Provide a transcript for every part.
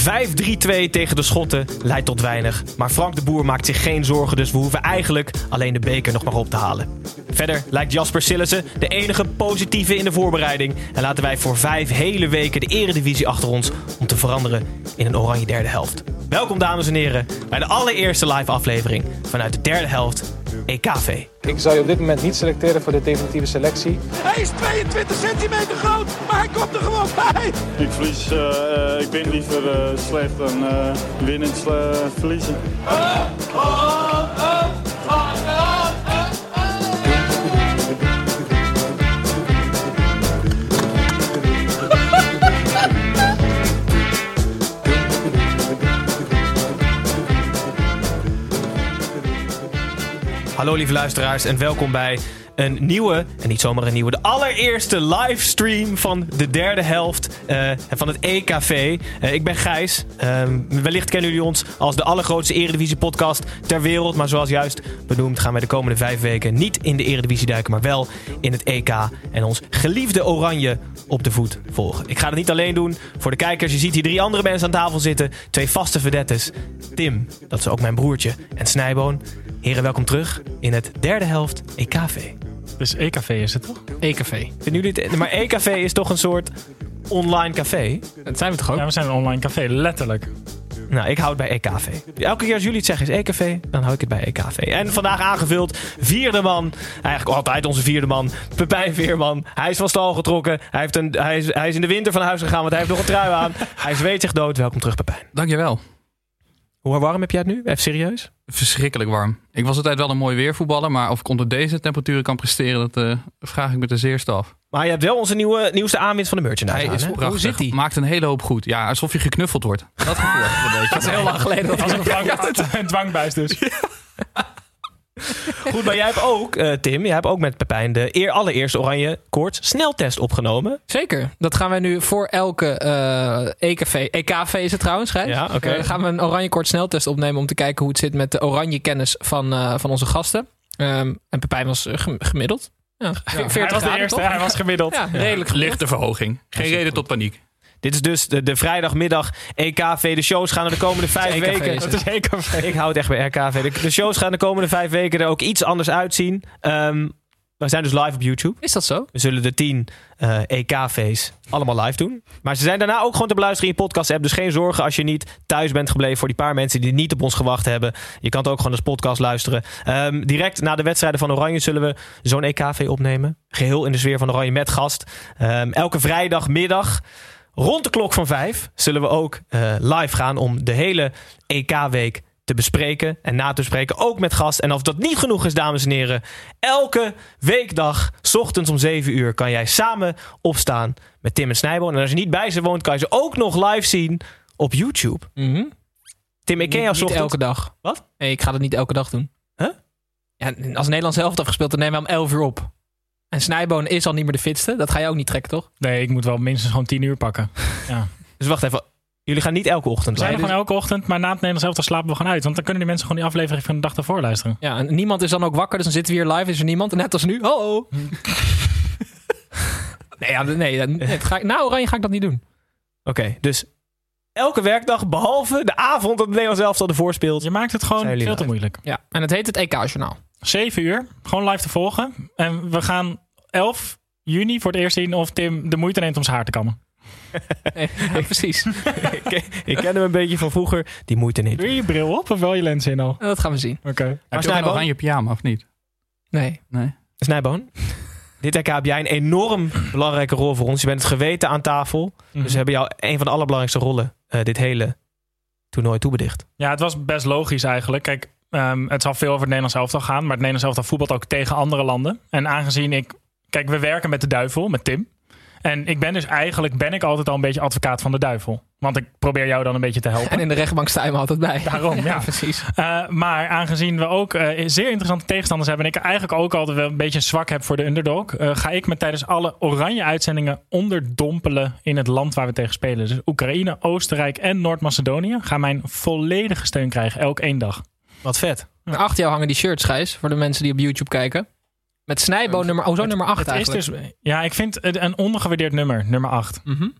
5-3-2 tegen de Schotten leidt tot weinig. Maar Frank de Boer maakt zich geen zorgen, dus we hoeven eigenlijk alleen de beker nog maar op te halen. Verder lijkt Jasper Sillissen de enige positieve in de voorbereiding. En laten wij voor vijf hele weken de eredivisie achter ons om te veranderen in een oranje derde helft. Welkom dames en heren bij de allereerste live aflevering vanuit de derde helft EKV. Ik zou je op dit moment niet selecteren voor de definitieve selectie. Hij is 22 centimeter groot, maar hij komt er gewoon bij. Ik verlies, eh, eh, ik ben liever eh, slecht dan eh winnend verliezen. Hallo lieve luisteraars en welkom bij een nieuwe, en niet zomaar een nieuwe, de allereerste livestream van de derde helft eh, van het EKV. Eh, ik ben Gijs. Ehm, wellicht kennen jullie ons als de allergrootste Eredivisie podcast ter wereld. Maar zoals juist benoemd gaan wij de komende vijf weken niet in de Eredivisie duiken, maar wel in het EK. En ons geliefde Oranje op de voet volgen. Ik ga het niet alleen doen. Voor de kijkers, je ziet hier drie andere mensen aan tafel zitten. Twee vaste vedettes. Tim, dat is ook mijn broertje, en Snijboon. Heren, welkom terug in het derde helft EKV. Dus EKV is het toch? EKV. Vinden jullie het? Maar EKV is toch een soort online café? Dat zijn we toch ook? Ja, we zijn een online café, letterlijk. Nou, ik hou het bij EKV. Elke keer als jullie het zeggen is EKV, dan hou ik het bij EKV. En vandaag aangevuld, vierde man. Eigenlijk altijd onze vierde man. Pepijn Veerman. Hij is van stal getrokken. Hij, heeft een, hij, is, hij is in de winter van huis gegaan, want hij heeft nog een trui aan. Hij zweet zich dood. Welkom terug, Pepijn. Dankjewel. Hoe warm heb jij het nu? Even serieus? Verschrikkelijk warm. Ik was altijd wel een mooi weervoetballer, maar of ik onder deze temperaturen kan presteren, dat eh, vraag ik me ten zeerste af. Maar je hebt wel onze nieuwe, nieuwste aanwinst van de merchandise Hij aan, is. Hoe zit hij? Maakt een hele hoop goed. Ja, alsof je geknuffeld wordt. Dat gevoel. Dat is heel lang geleden. Dat was Een, dwang, een dwangbuis dus. Goed, maar jij hebt ook, eh, Tim, jij hebt ook met Pepijn de eer, allereerste oranje koorts sneltest opgenomen. Zeker. Dat gaan wij nu voor elke eh EKV. EKV is het trouwens, Gijs. Ja, oké. Eh, gaan we een oranje kort sneltest opnemen om te kijken hoe het zit met de oranje kennis van, eh, van onze gasten. Ehm, en Pepijn was gem- gemiddeld. Ja, 40 Hij was de eerste, toch? hij was gemiddeld. Ja, redelijk gemiddeld. Lichte verhoging. Geen reden tot paniek. Dit is dus de, de vrijdagmiddag EKV. De shows gaan er de komende vijf EKV weken. Het is EKV. Ik hou het echt bij RKV. De, de shows gaan de komende vijf weken er ook iets anders uitzien. Ehm, we zijn dus live op YouTube. Is dat zo? We zullen de tien eh EKV's allemaal live doen. Maar ze zijn daarna ook gewoon te beluisteren in je podcast app. Dus geen zorgen als je niet thuis bent gebleven voor die paar mensen die niet op ons gewacht hebben. Je kan het ook gewoon als podcast luisteren. Ehm, direct na de wedstrijden van Oranje zullen we zo'n EKV opnemen. Geheel in de sfeer van Oranje met gast. Ehm, elke vrijdagmiddag rond de klok van vijf zullen we ook eh, live gaan om de hele EK-week te bespreken en na te bespreken, ook met gast. En als dat niet genoeg is, dames en heren, elke weekdag, 's ochtends om 7 uur, kan jij samen opstaan met Tim en Snijboon. En als je niet bij ze woont, kan je ze ook nog live zien op YouTube. Mhm. Tim, ik ken jou ochtends. elke dag. Wat? Nee, ik ga dat niet elke dag doen. Huh? Ja, als Nederland zelf heeft gespeeld, dan nemen we om 11 uur op. En Snijboon is al niet meer de fitste. Dat ga je ook niet trekken, toch? Nee, ik moet wel minstens gewoon 10 uur pakken. Ja. Dus wacht even, jullie gaan niet elke ochtend We zijn er gewoon elke ochtend, maar na het Nederlands elftal slapen we gewoon uit. Want dan kunnen die mensen gewoon die aflevering van de dag ervoor luisteren. Ja, en niemand is dan ook wakker, dus dan zitten we hier live. Is er niemand? Net als nu. Hallo. nee, ja, nee, het ga ik, nou, Oranje ga ik dat niet doen. Oké, dus elke werkdag, behalve de avond dat het Nederlands elftal ervoor speelt. Je maakt het gewoon veel te moeilijk. Ja, en het heet het EK-journaal. 7 uur, gewoon live te volgen. En we gaan 11 juni voor het eerst zien of Tim de moeite neemt om zijn haar te kammen. ja, precies. ik, ik ken hem een beetje van vroeger. Die moeite niet. Doe je je bril op of wel je lens in al? Oké. Dat gaan we zien. Heb je ook een Snijboon? oranje pyjama of niet? Nee. Nee. Snijboon, dit EK heb jij een enorm belangrijke rol voor ons. Je bent het geweten aan tafel. Mhm. Dus we hebben jou een van de allerbelangrijkste rollen eh, dit hele toernooi toebedicht. Ja, het was best logisch eigenlijk. Kijk, ehm, het zal veel over het Nederlands elftal gaan. Maar het Nederlands elftal voetbalt ook tegen andere landen. En aangezien ik kijk, we werken met de duivel, met Tim. En ik ben dus eigenlijk, ben ik altijd al een beetje advocaat van de duivel. Want ik probeer jou dan een beetje te helpen. En in de rechtbank sta je me altijd bij. Daarom, ja. precies. Uh, maar aangezien we ook uh, zeer interessante tegenstanders hebben... en ik eigenlijk ook altijd wel een beetje een zwak heb voor de underdog... Uh, ga ik me tijdens alle oranje uitzendingen onderdompelen in het land waar we tegen spelen. Dus Oekraïne, Oostenrijk en Noord-Macedonië... gaan mijn volledige steun krijgen, elk één dag. Wat vet. Ja. Achter jou hangen die shirts, Gijs, voor de mensen die op YouTube kijken. Met Snijboon nummer, oh zo nummer 8 eigenlijk. Is dus, ja, ik vind het een ondergewaardeerd nummer, nummer 8. Mm -hmm.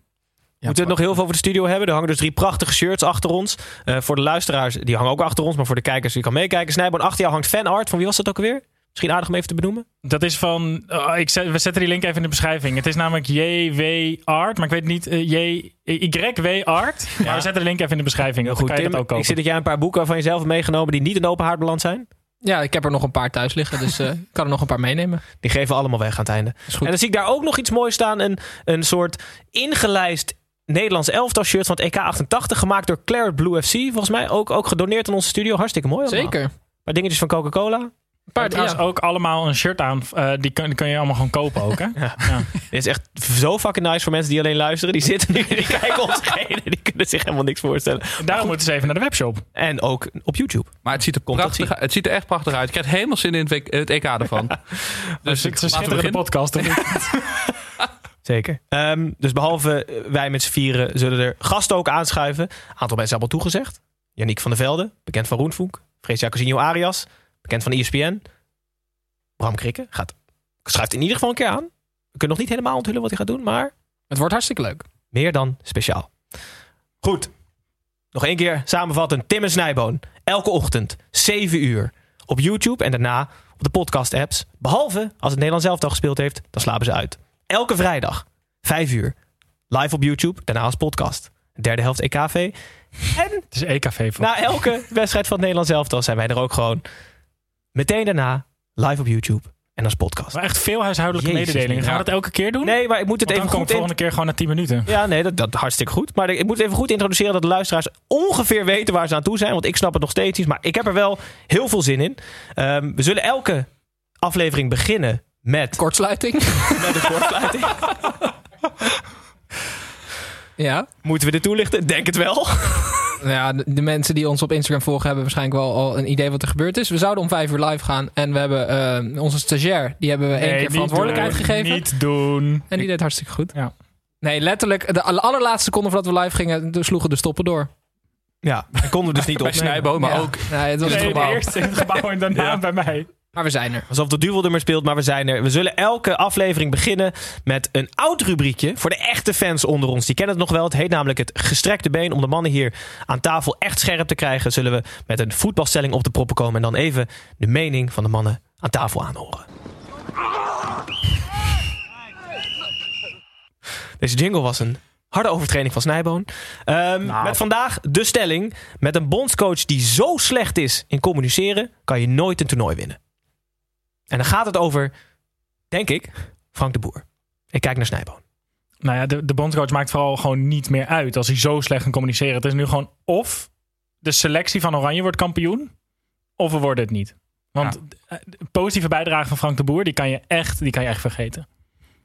Ja, we moeten het nog heel veel over de studio hebben. Er hangen dus drie prachtige shirts achter ons. Uh, voor de luisteraars, die hangen ook achter ons. Maar voor de kijkers, die kan meekijken. Snijboon, achter jou hangt fanart. Van wie was dat ook alweer? Misschien aardig om even te benoemen. Dat is van... Oh, ik zet, we zetten die link even in de beschrijving. Het is namelijk JW Art. Maar ik weet niet... Uh, J, YW Art. Ja. Maar we zetten de link even in de beschrijving. Heel goed, kan je Tim, dat ook kopen. ik zie dat jij een paar boeken van jezelf hebt meegenomen... die niet in open haard beland zijn. Ja, ik heb er nog een paar thuis liggen, dus ik uh, kan er nog een paar meenemen. Die geven we allemaal weg aan het einde. En dan zie ik daar ook nog iets moois staan. Een, een soort ingelijst Nederlands elftal shirt van het EK88. Gemaakt door Claret Blue FC. Volgens mij ook, ook gedoneerd aan onze studio. Hartstikke mooi allemaal. Zeker. Een paar dingetjes van Coca-Cola. Een paar trouwens ja. ook allemaal een shirt aan. Uh, die, kun, die kun je allemaal gewoon kopen ook, hè? ja. ja. Dit is echt zo fucking nice voor mensen die alleen luisteren. Die zitten nu, die kijken ons heen. Die kunnen zich helemaal niks voorstellen. Daarom moeten ze even naar de webshop. En ook op YouTube. Maar het ziet er, prachtig, het ziet er echt prachtig uit. Ik krijg helemaal zin in het, het EK ervan. dus het is een schitterende podcast. Zeker. Um, dus behalve wij met z'n vieren zullen er gasten ook aanschuiven. Een aantal mensen hebben al toegezegd. Yannick van der Velde, bekend van Roenvoek. Freesia Cousinho Arias, bekend van ESPN. Bram Krikke gaat, schuift in ieder geval een keer aan. We kunnen nog niet helemaal onthullen wat hij gaat doen, maar... Het wordt hartstikke leuk. Meer dan speciaal. Goed. Nog één keer samenvatten. Tim en Snijboon. Elke ochtend, 7 uur. Op YouTube en daarna op de podcast-apps. Behalve als het Nederlands elftal gespeeld heeft, dan slapen ze uit. Elke vrijdag, 5 uur. Live op YouTube, daarna als podcast. Derde helft EKV. En het is EKV. Na elke wedstrijd van het Nederlands elftal zijn wij er ook gewoon meteen daarna live op YouTube en als podcast. Maar echt veel huishoudelijke Jezus, mededelingen. Gaan we dat elke keer doen? Nee, maar ik moet het Want even dan kom goed ik volgende keer gewoon na 10 minuten. Ja, nee, dat, dat hartstikke goed. Maar ik moet het even goed introduceren dat de luisteraars ongeveer weten waar ze aan toe zijn. Want ik snap het nog steeds niet. Maar ik heb er wel heel veel zin in. Um, we zullen elke aflevering beginnen met... Kortsluiting. Met een kortsluiting. ja. Moeten we dit toelichten? Denk het wel. Ja, de, de, mensen die ons op Instagram volgen hebben waarschijnlijk wel al een idee wat er gebeurd is. We zouden om vijf uur live gaan en we hebben uh, onze stagiair, die hebben we één nee, keer verantwoordelijkheid doen, gegeven. Niet doen. En die deed hartstikke goed. Ja. Nee, letterlijk, de allerlaatste seconde voordat we live gingen, sloegen de stoppen door. Ja, en konden we dus niet Bij opnemen. Snijboom, maar Ja. ook Nee, het was Nee, het de gebouw. eerste in het gebouw en daarna Ja. bij mij. Maar we zijn er. Alsof de duivel er maar speelt, maar we zijn er. We zullen elke aflevering beginnen met een oud rubriekje. Voor de echte fans onder ons. Die kennen het nog wel. Het heet namelijk het gestrekte been. Om de mannen hier aan tafel echt scherp te krijgen... zullen we met een voetbalstelling op de proppen komen. En dan even de mening van de mannen aan tafel aanhoren. Deze jingle was een harde overtraining van Snijboon. Ehm, Nou. Met vandaag de stelling. Met een bondscoach die zo slecht is in communiceren... kan je nooit een toernooi winnen. En dan gaat het over, denk ik, Frank de Boer. Ik kijk naar Snijboon. Nou ja, de, de bondscoach maakt vooral gewoon niet meer uit als hij zo slecht kan communiceren. Het is nu gewoon of de selectie van Oranje wordt kampioen, of we worden het niet. Want eh, de positieve bijdrage van Frank de Boer, die kan je echt, die kan je echt vergeten.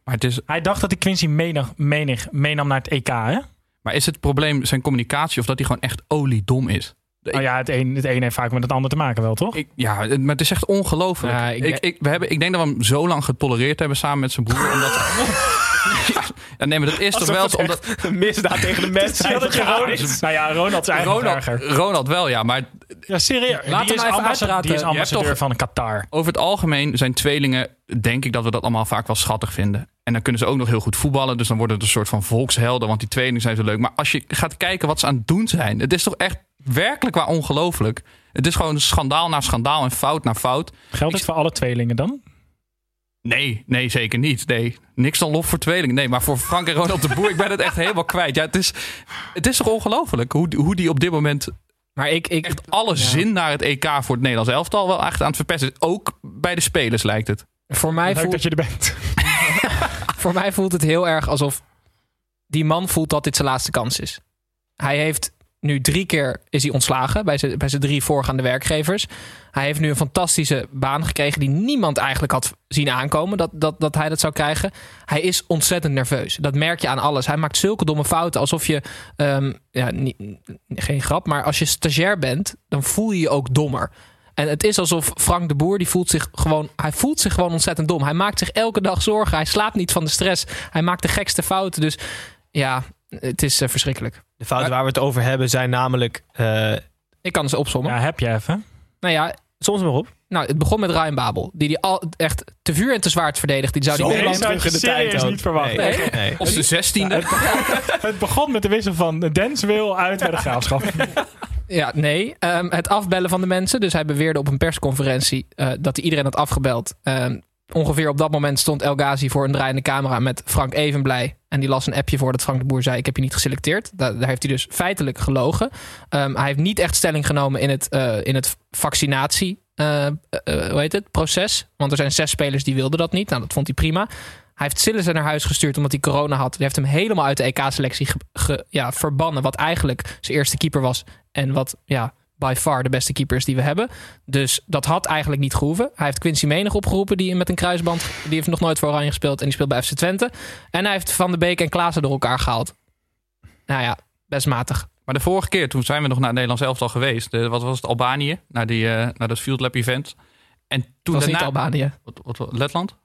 Maar, het is, Hij dacht dat hij Quincy menig, menig, meenam naar het EK, hè? maar is het probleem zijn communicatie of dat hij gewoon echt oliedom is? Nou ja, het een, het een heeft vaak met het ander te maken wel, toch? Ik, ja, het- maar het is echt ongelooflijk. Ja, ik- ik, ik, we hebben, ik denk dat we hem zo lang getolereerd hebben samen met zijn broer. Omdat, ja, nee, maar dat is toch wel omdat... Een misdaad tegen de mensheid. dat je Ronald, nou ja, Ronald is eigenlijk Ronald, erger. Ronald wel, ja. Maar Ja, serieus. Laat die, hem is even uitpraten. die is ambassadeur toch- van Qatar. over het algemeen zijn tweelingen, denk ik dat we dat allemaal vaak wel schattig vinden. En dan kunnen ze ook nog heel goed voetballen. Dus dan worden het een soort van volkshelden. Want die tweelingen zijn zo leuk. Maar als je gaat kijken wat ze aan het doen zijn. Het is toch echt werkelijk waar ongelooflijk. Het is gewoon schandaal na schandaal en fout na fout. Geldt het voor alle tweelingen dan? Nee, nee, zeker niet. Nee, niks dan lof voor tweelingen. Nee, maar voor Frank en Ronald de Boer, ik ben het echt helemaal kwijt. Ja, het is, het is toch ongelooflijk hoe, hoe die op dit moment Maar ik, ik, echt alle zin naar het EK voor het Nederlands elftal wel echt aan het verpesten. Ook bij de spelers lijkt het. voor, mij Leuk voelt, dat je er bent. voor mij voelt het heel erg alsof die man voelt dat dit zijn laatste kans is. Hij heeft nu drie keer is hij ontslagen bij zijn, bij zijn drie voorgaande werkgevers. Hij heeft nu een fantastische baan gekregen die niemand eigenlijk had zien aankomen dat, dat, dat hij dat zou krijgen. Hij is ontzettend nerveus. Dat merk je aan alles. Hij maakt zulke domme fouten alsof je, ehm, ja, niet, geen grap, maar als je stagiair bent, dan voel je je ook dommer. En het is alsof Frank de Boer, die voelt zich gewoon, hij voelt zich gewoon ontzettend dom. Hij maakt zich elke dag zorgen. Hij slaapt niet van de stress. Hij maakt de gekste fouten. Dus ja, het is eh, verschrikkelijk. De fouten waar we het over hebben zijn namelijk... eh, Ik kan ze opzommen. Ja, heb je even. Nou ja, soms maar op. nou, het begon met Ryan Babel. Die die al echt te vuur en te zwaard verdedigt. Die zou die Nederland... terug in de serieus tijd ook. niet verwachten. Nee. Nee. Nee. Of de zestiende. Het begon met de wissel van Denswil uit bij de graafschap. Ja, nee. Ehm, het afbellen van de mensen. Dus hij beweerde op een persconferentie eh, dat hij iedereen had afgebeld. Ehm, ongeveer op dat moment stond El Ghazi voor een draaiende camera met Frank Evenblij. En die las een appje voor dat Frank de Boer zei: Ik heb je niet geselecteerd. Daar, heeft hij dus feitelijk gelogen. Ehm, hij heeft niet echt stelling genomen in het, eh, in het vaccinatie. eh, hoe heet het? Proces. Want er zijn zes spelers die wilden dat niet. Nou, dat vond hij prima. Hij heeft Sillissen naar huis gestuurd omdat hij corona had. Die heeft hem helemaal uit de EK-selectie ja, verbannen. Wat eigenlijk zijn eerste keeper was. En wat ja, by far de beste keeper is die we hebben. Dus dat had eigenlijk niet gehoeven. Hij heeft Quincy Menig opgeroepen. Die met een kruisband. Die heeft nog nooit voor Oranje gespeeld. En die speelt bij FC Twente. En hij heeft Van de Beek en Klaassen door elkaar gehaald. Nou ja, best matig. Maar de vorige keer, toen zijn we nog naar het Nederlands elftal geweest. De, wat was het, Albanië? Naar, die, eh, naar dat Field Lab event. En toen Dat was daarna... niet Albanië. Wat, wat, wat- Letland?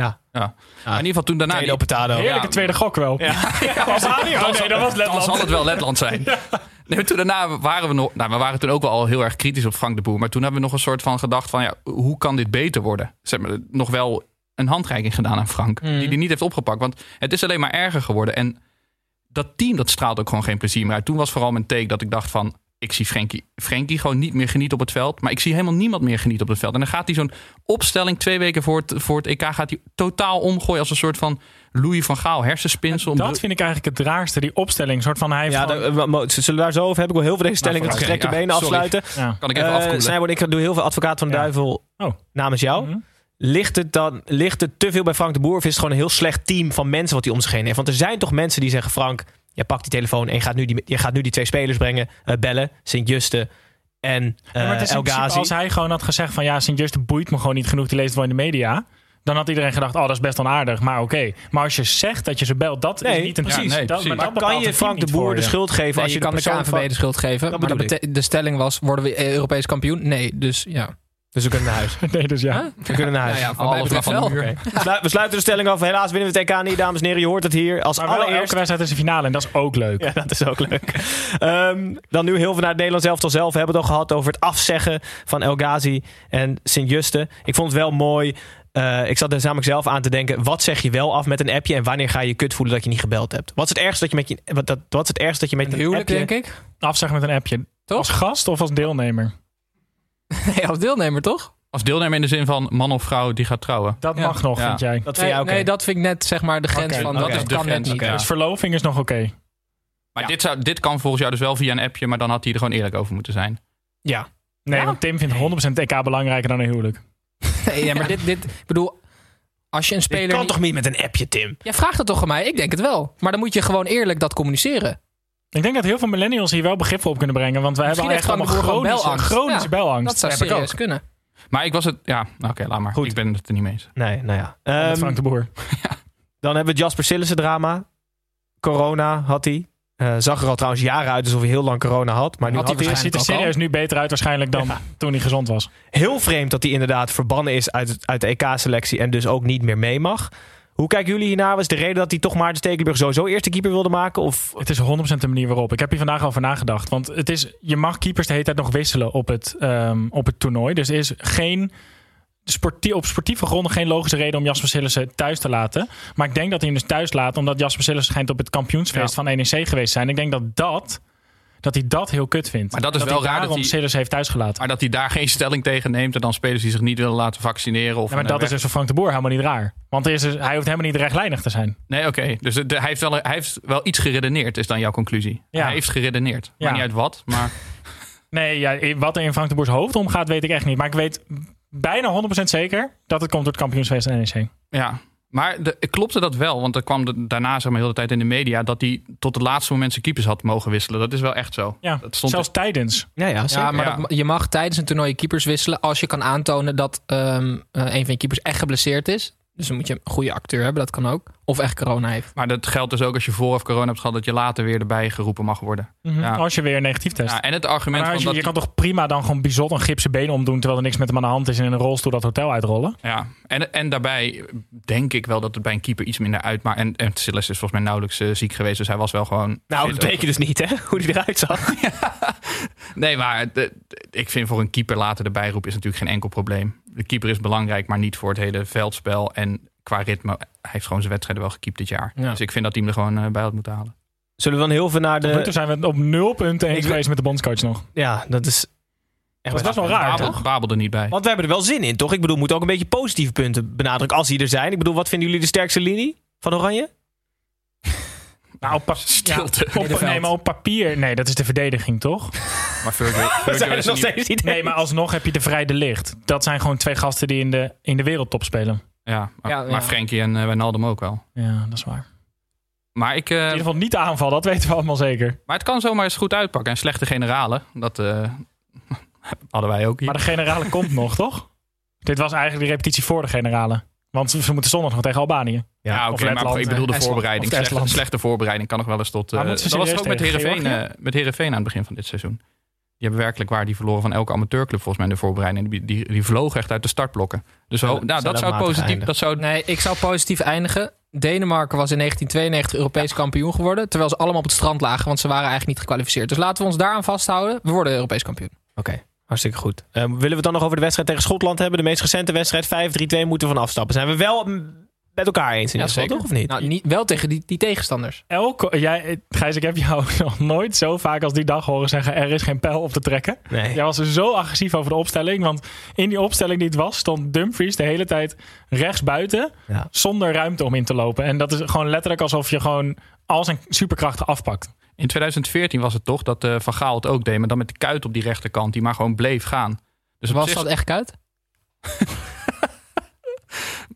Ja. Ja. Maar in ieder geval toen daarna... Tweede die-. Heerlijke Ja. tweede gok wel. Ja. Albanië? Oh, nee, dat was Dan Letland. zal het wel Letland zijn. Nee, maar toen daarna waren we nog. Nou, we waren toen ook wel al heel erg kritisch op Frank de Boer. Maar toen hebben we nog een soort van gedacht van ja, hoe kan dit beter worden? Ze hebben nog wel een handreiking gedaan aan Frank. Mm. Die hij niet heeft opgepakt. Want het is alleen maar erger geworden. En dat team dat straalt ook gewoon geen plezier meer uit. Toen was vooral mijn take dat ik dacht van. Ik zie Frenkie, Frenkie gewoon niet meer genieten op het veld. Maar ik zie helemaal niemand meer genieten op het veld. En dan gaat hij zo'n opstelling twee weken voor het, voor het EK... gaat hij totaal omgooien als een soort van Louis van Gaal hersenspinsel. Dat vind ik eigenlijk het raarste, die opstelling. Een soort van hij Ja, zullen we daar zo over hebben? Ik wil heel veel deze stellingen Oké, op gerekte ja, benen sorry. afsluiten. ja. kan ik even Eh, afkoelen. Ik doe heel veel advocaat van de Ja. duivel Oh. namens jou. Mhm. Ligt het dan ligt het te veel bij Frank de Boer? Of is het gewoon een heel slecht team van mensen wat hij om zich heen heeft? Want er zijn toch mensen die zeggen: Frank, je pakt die telefoon en je gaat nu die, je gaat nu die twee spelers brengen, eh, bellen, Sint-Juste en Ja, eh maar het is in El Ghazi. als hij gewoon had gezegd van ja, Sint-Just boeit me gewoon niet genoeg, die leest het wel in de media. Dan had iedereen gedacht, oh, dat is best onaardig, maar oké. Maar als je zegt dat je ze belt, dat Nee, is niet een precies. Ja, nee, dat, precies. maar kan je Frank de Boer de schuld geven Nee, als je, je, kan de KNVB van- de schuld geven. Dat maar de, de stelling was, worden we Europees kampioen? Nee, dus ja. Dus we kunnen naar huis. Nee, dus ja. We kunnen naar huis. Nou ja, betreft de wel. We sluiten- We sluiten de stelling af. Helaas winnen we het EK niet, dames en heren. Je hoort het hier als Maar wel allereerst. elke wedstrijd is een finale en dat is ook leuk. Ja, dat is ook leuk. Ehm, dan nu heel veel naar het Nederlands elftal zelf. We hebben het al gehad over het afzeggen van El Ghazi en Sint-Juste. Ik vond het wel mooi. Eh, ik zat er namelijk zelf aan te denken. Wat zeg je wel af met een appje? En wanneer ga je je kut voelen dat je niet gebeld hebt? Wat is het ergste dat je met je, wat, dat, wat is het ergste dat je met Een een huwelijk, appje... denk ik. Afzeggen met een appje. Toch? Als gast of als deelnemer? Nee, als deelnemer, toch? Als deelnemer in de zin van man of vrouw die gaat trouwen. Dat Ja. mag nog, Ja. vind jij. Dat vind Nee, jij oké? nee, dat vind ik net zeg maar de grens Oké, van oké. dat Dat is de kan net grens, niet. oké. Dus verloving is nog oké. Maar dit, zou, dit kan volgens jou dus wel via een appje, maar dan had hij er gewoon eerlijk over moeten zijn. Ja. Nee, Ja? want Tim vindt 100% EK belangrijker dan een huwelijk. Nee, ja, maar dit, dit, ik bedoel, als je een Je speler. kan niet- toch niet met een appje, Tim? Ja, vraag dat toch aan mij? Ik denk het wel. Maar dan moet je gewoon eerlijk dat communiceren. Ik denk dat heel veel millennials hier wel begrip voor op kunnen brengen. Want we hebben Misschien echt allemaal chronische, gewoon belangst. chronische Ja, belangst. Dat zou heb ik serieus ook. kunnen. Maar ik was het... Ja, nou, oké, laat maar. Goed. Ik ben het er niet mee eens. Nee, nou ja. Ehm, Frank de Boer. dan hebben we Jasper Sillissen drama. Corona had hij. Eh, zag er al trouwens jaren uit alsof hij heel lang corona had. Maar nu Had had, hij ziet er al. serieus nu beter uit waarschijnlijk dan toen hij gezond was. heel vreemd dat hij inderdaad verbannen is uit, uit de EK-selectie en dus ook niet meer mee mag. Hoe kijken jullie hiernaar? Was de reden dat hij toch maar de Stekelenburg sowieso eerste keeper wilde maken? Of Het is 100% de manier waarop. Ik heb hier vandaag over nagedacht. Want het is, je mag keepers de hele tijd nog wisselen op het, ehm, op het toernooi. Dus er is geen, sportie- op sportieve gronden geen logische reden om Jasper Sillissen thuis te laten. Maar ik denk dat hij hem dus thuis laat. Omdat Jasper Sillissen schijnt op het kampioensfeest Ja. van NEC geweest te zijn. Ik denk dat dat... Dat hij dat heel kut vindt. Maar dat is wel hij raar dat hij- Sillissen heeft thuisgelaten. Maar dat hij daar geen stelling tegen neemt en dan spelers die zich niet willen laten vaccineren. Of Ja, maar dat is dus voor Frank de Boer helemaal niet raar. Want er is dus- hij hoeft helemaal niet rechtlijnig te zijn. Nee, oké. Dus hij, heeft wel, hij heeft wel iets geredeneerd, is dan jouw conclusie. Ja. Hij heeft geredeneerd. Ja. Maar niet uit wat, maar... Nee, ja, wat er in Frank de Boers hoofd omgaat, weet ik echt niet. Maar ik weet bijna 100% zeker dat het komt door het kampioensfeest van NEC. Ja, Maar de, klopte dat wel? Want er kwam de, daarna zeg maar heel de tijd in de media... dat hij tot het laatste moment zijn keepers had mogen wisselen. Dat is wel echt zo. Ja, dat stond zelfs tijdens. Ja, ja, Ja, maar Ja. dat- je mag tijdens een toernooi je keepers wisselen als je kan aantonen dat ehm, eh, een van je keepers echt geblesseerd is. Dus dan moet je een goede acteur hebben, dat kan ook. Of echt corona heeft. Maar dat geldt dus ook als je voor of corona hebt gehad... dat je later weer erbij geroepen mag worden. Mhm. Ja. Als je weer negatief test. Ja, en het Maar argument als van je, dat je kan toch prima dan gewoon bizot een gipsen been omdoen... terwijl er niks met hem aan de hand is... en in een rolstoel dat hotel uitrollen? Ja, en, en daarbij denk ik wel dat het bij een keeper iets minder uitmaakt. En, en Silas is volgens mij nauwelijks eh, ziek geweest. Dus hij was wel gewoon... Nou, dat weet je dus niet, hè? Hoe die eruit zag. Nee, maar de- de- ik vind voor een keeper later erbij roepen is natuurlijk geen enkel probleem. De keeper is belangrijk, maar niet voor het hele veldspel. En qua ritme, hij heeft gewoon zijn wedstrijden wel gekiept dit jaar. Ja. Dus ik vind dat hij hem er gewoon eh, bij had moeten halen. Zullen we dan heel veel naar Tot de... zijn we op nul punten eens geweest met de bondscoach nog. Ja, dat is... Dat is best wel raar, Babel, toch? Babel er niet bij. Want we hebben er wel zin in, toch? Ik bedoel, we moeten ook een beetje positieve punten benadrukken als die er zijn. Ik bedoel, wat vinden jullie de sterkste linie van Oranje? Nou, op, pa- Stilte. ja, op, nee, maar op papier... Nee, dat is de verdediging, toch? Maar Virgil, We Virgil zijn is nog niet- steeds niet Nee, maar alsnog heb je de vrij de licht. Dat zijn gewoon twee gasten die in de, in de wereldtop spelen. Ja, maar, Ja, maar ja. Frenkie en eh, Wijnaldum ook wel. Ja, dat is waar. Maar, ik, eh, In ieder geval niet de aanval, dat weten we allemaal zeker. maar het kan zomaar eens goed uitpakken. En slechte generalen, dat eh, hadden wij ook hier. Maar de generale komt nog, toch? Dit was eigenlijk de repetitie voor de generale. Want ze ze moeten zondag nog tegen Albanië. Ja, oké, maar ik bedoel de eh, voorbereiding. Slechte, voorbereiding kan nog wel eens tot... Eh, moeten dat ze was ook met Heerenveen, Georgië? eh, met Heerenveen aan het begin van dit seizoen. Die hebben werkelijk waar die verloren van elke amateurclub volgens mij in de voorbereiding. Die, die, die vlogen echt uit de startblokken. Dus nou, zou dat dat zou positief... eindigen? Dat zou, Nee, ik zou positief eindigen. Denemarken was in 1992 Europees kampioen geworden. Terwijl ze allemaal op het strand lagen, want ze waren eigenlijk niet gekwalificeerd. Dus laten we ons daaraan vasthouden. We worden Europees kampioen. Oké, hartstikke goed. Eh, willen we het dan nog over de wedstrijd tegen Schotland hebben? De meest recente wedstrijd, 5-3-2, moeten we van afstappen. Zijn we wel met elkaar eens in ieder geval, toch? Of niet? Nou, niet, wel tegen die, die tegenstanders. Elke, jij, Gijs, ik heb jou nog nooit zo vaak als die dag horen zeggen... er is geen pijl op te trekken. nee. Jij was zo agressief over de opstelling. Want in die opstelling die het was, stond Dumfries de hele tijd rechts buiten. Ja. Zonder ruimte om in te lopen. En dat is gewoon letterlijk alsof je gewoon al zijn superkrachten afpakt. in 2014 was het toch dat eh, Van Gaal het ook deed. Maar dan met de kuit op die rechterkant. Die maar gewoon bleef gaan. Dus Was zich- dat echt kuit?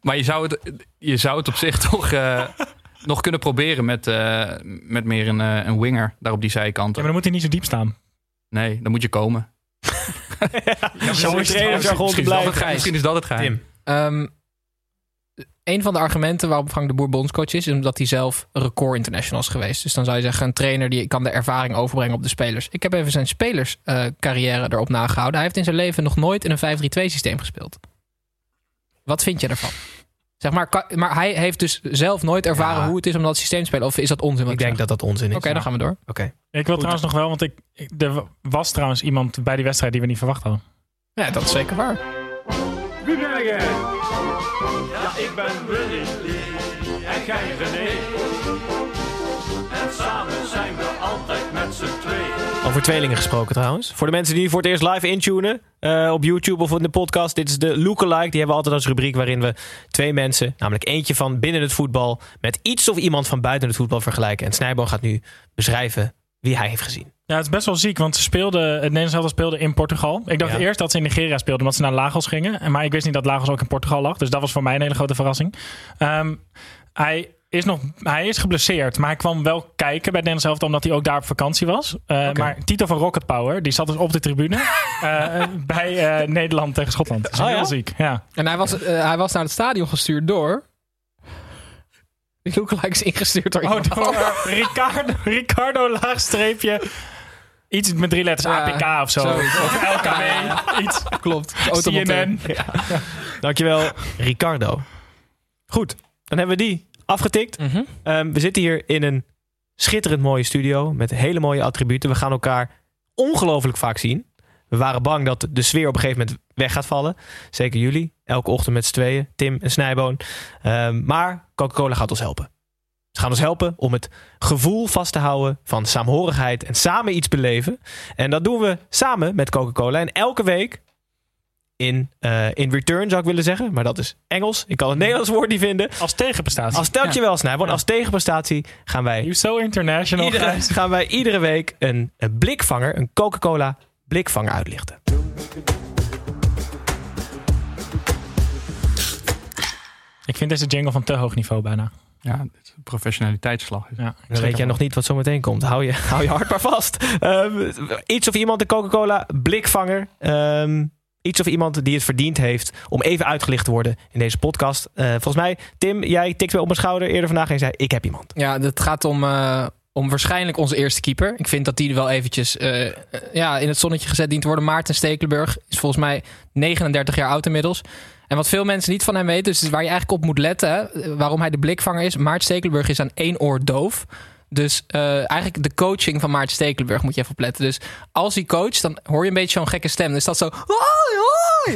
Maar je zou het, je zou het op zich toch eh, nog kunnen proberen met, eh, met meer een, eh, een winger daar op die Ja, zijkant. maar dan moet hij niet zo diep staan. Nee, dan moet je komen. Zo is trainersjargon te Misschien is, dat blijven. het geheim. Misschien is dat het geheim. Tim. Ehm, een van de argumenten waarop Frank de Boer bondscoach is, is omdat hij zelf record international is geweest. Dus dan zou je zeggen, een trainer die kan de ervaring overbrengen op de spelers. Ik heb even zijn spelerscarrière erop nagehouden. Hij heeft in zijn leven nog nooit in een 5-3-2 systeem gespeeld. Wat vind je ervan? Zeg maar, kan- maar hij heeft dus zelf nooit ervaren Ja. hoe het is om dat systeem te spelen. Of is dat onzin? wat Ik denk zeg? dat dat onzin is. Oké, dan gaan we door. Oké. Ik wil trouwens nog wel, want ik, ik- er was trouwens iemand bij die wedstrijd die we niet verwacht hadden. Ja, dat is zeker waar. Wie ben jij? Ja, ik ben Willy en jij René. Over tweelingen gesproken trouwens. Voor de mensen die voor het eerst live intunen eh, op YouTube of in de podcast. Dit is de Lookalike. Die hebben we altijd als rubriek waarin we twee mensen, namelijk eentje van binnen het voetbal, met iets of iemand van buiten het voetbal vergelijken. En Snijboon gaat nu beschrijven wie hij heeft gezien. Ja, het is best wel ziek, want ze speelden, het Nederlands elftal speelde in Portugal. Ik dacht Ja. eerst dat ze in Nigeria speelden, omdat ze naar Lagos gingen. En- Maar ik wist niet dat Lagos ook in Portugal lag. Dus dat was voor mij een hele grote verrassing. Ehm, hij, is nog, hij is geblesseerd, maar hij kwam wel kijken bij het Nederlands elftal, omdat hij ook daar op vakantie was. Eh. Maar Tito van Rocket Power, die zat dus op de tribune eh, bij eh, Nederland tegen Schotland. Dat is Oh, heel ja? ziek, ja. En hij was, hij was naar het stadion gestuurd door... Is ingestuurd door Oh, iemand door, Ricardo, Ricardo laagstreepje. Iets met drie letters, Ja, APK of zo. Of LKW, iets. Klopt. CNN. Dankjewel, Ricardo. Goed, dan hebben we die afgetikt. Mhm. Ehm, we zitten hier in een schitterend mooie studio met hele mooie attributen. We gaan elkaar ongelooflijk vaak zien. We waren bang dat de sfeer op een gegeven moment weg gaat vallen. Zeker jullie. Elke ochtend met z'n tweeën. Tim en Snijboon. Ehm, maar Coca-Cola gaat ons helpen. Ze gaan ons helpen om het gevoel vast te houden van saamhorigheid en samen iets beleven. En dat doen we samen met Coca-Cola. En elke week in, eh, in return zou ik willen zeggen. Maar dat is Engels. Ik kan het Nederlands woord niet vinden. Als tegenprestatie. Als dankjewel Snijboon. Als tegenprestatie gaan wij You so international. Iedere, gaan wij iedere week een, een blikvanger, een Coca-Cola blikvanger uitlichten. Ik vind deze jingle van te hoog niveau bijna. Ja, dit is een professionaliteitsslag. Ja, Dan weet jij nog niet wat zo meteen komt. Hou je, hou je hart maar vast. Ehm, iets of iemand, de Coca-Cola blikvanger. Ehm, iets of iemand die het verdiend heeft om even uitgelicht te worden in deze podcast. Eh, volgens mij, Tim, jij tikt weer op mijn schouder eerder vandaag en zei: Ik heb iemand. Ja, het gaat om, eh, om waarschijnlijk onze eerste keeper. Ik vind dat die wel eventjes eh, ja, in het zonnetje gezet dient te worden. Maarten Stekelenburg is volgens mij 39 jaar oud inmiddels. En wat veel mensen niet van hem weten, dus waar je eigenlijk op moet letten, waarom hij de blikvanger is. Maarten Stekelenburg is aan één oor doof. Dus eh, eigenlijk de coaching van Maarten Stekelenburg moet je even opletten. Dus als hij coacht, dan hoor je een beetje zo'n gekke stem. Dus dat zo...